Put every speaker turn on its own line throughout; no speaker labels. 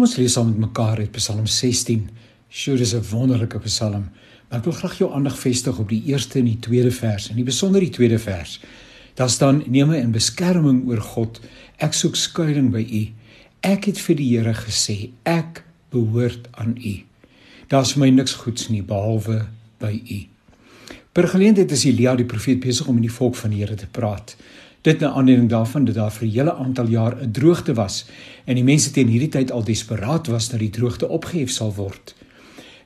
Kom ons lees saam met mekaar uit Psalm 16. Sjoe, dis 'n wonderlike Psalm. Maar ek wil graag jou aandag vestig op die eerste en die tweede vers, en die besonder die tweede vers. Daar staan: "Neem my in beskerming oor God. Ek soek skuilings by U. Ek het vir die Here gesê, ek behoort aan U. Daar's vir my niks goeds nie behalwe by U." Per geleentheid is Elia die profeet besig om met die volk van die Here te praat. Dit na aanleiding daarvan dat daar vir 'n hele aantal jaar 'n droogte was en die mense teen hierdie tyd al desperaat was dat die droogte opgehef sal word.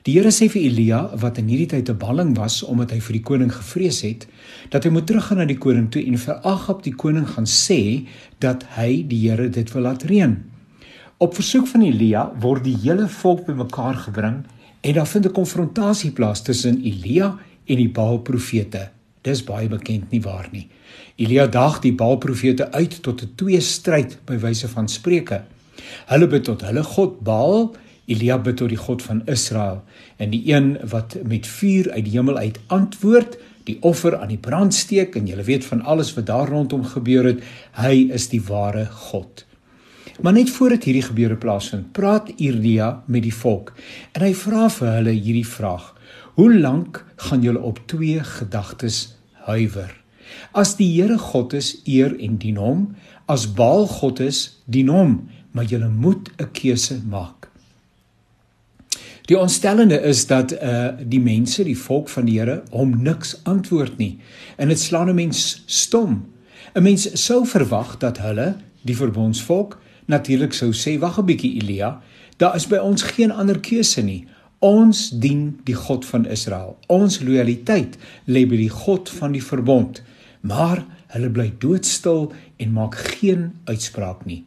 Die Here sê vir Elia wat in hierdie tyd 'n balling was omdat hy vir die koning gevrees het, dat hy moet teruggaan na die koning toe en vir Agab die koning gaan sê dat hy die Here dit wil laat reën. Op versoek van Elia word die hele volk bymekaar gebring en daar vind 'n konfrontasie plaas tussen Elia en die Baal profete. Dis baie bekend nie waar nie. Elia daag die Baal profete uit tot 'n twee stryd by wyse van Spreuke. Hulle bid tot hulle god Baal, Elia bid tot die God van Israel en die een wat met vuur uit die hemel uit antwoord, die offer aan die brand steek en jy weet van alles wat daar rondom gebeur het, hy is die ware God. Maar net voordat hierdie gebeure plaasvind, praat Elia met die volk en hy vra vir hulle hierdie vraag: Hoe lank gaan julle op twee gedagtes huiwer? As die Here God is, eer en dien hom, as Baal God is, dien hom, maar julle moet 'n keuse maak. Die ontstellende is dat uh die mense, die volk van die Here, hom niks antwoord nie. En dit slaan 'n mens stom. 'n Mens sou verwag dat hulle, die verbondsvolk, natuurlik sou sê: "Wag 'n bietjie, Elia, daar is by ons geen ander keuse nie. Ons dien die God van Israel. Ons lojaliteit lê by die God van die verbond. Maar hulle bly doodstil en maak geen uitspraak nie.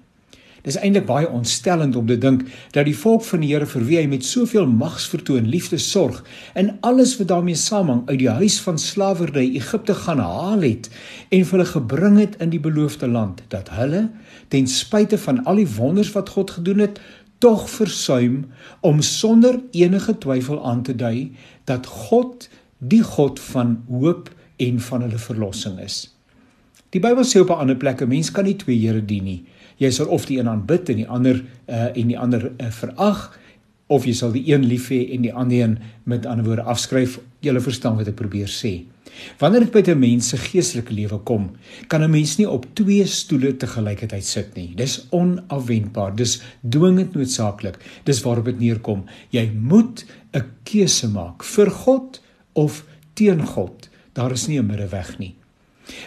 Dis eintlik baie ontstellend om te dink dat die volk van die Here vir wie hy met soveel magsvertoon, liefde sorg en alles wat daarmee saamhang uit die huis van slawerny Egipte gaan haal het en hulle gebring het in die beloofde land, dat hulle ten spyte van al die wonders wat God gedoen het, tog versuim om sonder enige twyfel aan te dui dat God die God van hoop en van hulle verlossing is. Die Bybel sê op 'n ander plek 'n mens kan nie twee Here dien nie. Jy sal of die een aanbid en die ander uh en die ander uh, verag of jy sal die een lief hê en die ander een met ander woorde afskryf. Jy verstaan wat ek probeer sê. Wanneer dit by 'n mens se geestelike lewe kom, kan 'n mens nie op twee stoele te gelykheid sit nie. Dis onafwendbaar. Dis dwingend noodsaaklik. Dis waarop dit neerkom. Jy moet 'n keuse maak vir God of teen God. Daar is nie 'n middeweg nie.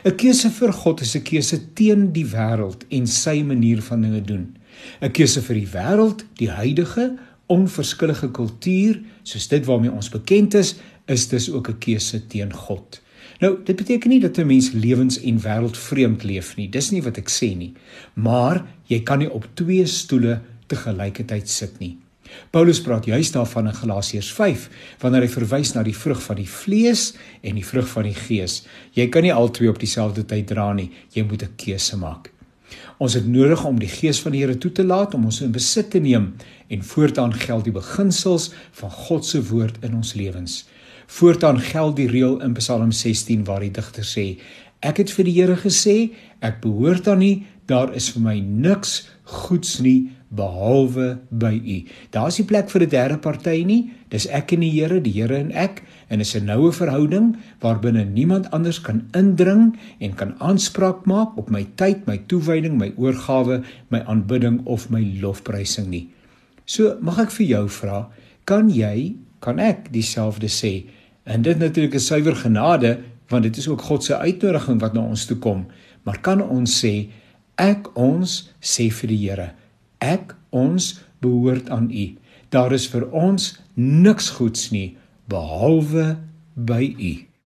'n Keuse vir God is 'n keuse teen die wêreld en sy manier van dinge doen. 'n Keuse vir die wêreld, die huidige onverskillige kultuur, soos dit waarmee ons bekend is, is dis ook 'n keuse teen God. Nou, dit beteken nie dat 'n mens lewens en wêreldvreemd leef nie. Dis nie wat ek sê nie. Maar jy kan nie op twee stoele te gelykheid sit nie. Paulus praat juis daarvan in Galasiërs 5 wanneer hy verwys na die vrug van die vlees en die vrug van die gees. Jy kan nie albei op dieselfde tyd dra nie. Jy moet 'n keuse maak. Ons het nodig om die gees van die Here toe te laat om ons in besit te neem en voortaan geld die beginsels van God se woord in ons lewens. Voortaan geld die reël in Psalm 16 waar die digter sê: Ek het vir die Here gesê, ek behoort aan U, daar is vir my niks goeds nie behalwe by U. Daar's nie plek vir 'n derde party nie. Dis ek en die Here, die Here en ek, en is 'n noue verhouding waarbinne niemand anders kan indring en kan aanspraak maak op my tyd, my toewyding, my oorgawe, my aanbidding of my lofprysing nie. So mag ek vir jou vra, kan jy, kan ek dieselfde sê? En dit natuurlik is suiwer genade want dit is ook God se uitnodiging wat na ons toe kom. Maar kan ons sê ek ons sê vir die Here, ek ons behoort aan U. Daar is vir ons niks goeds nie behalwe by U.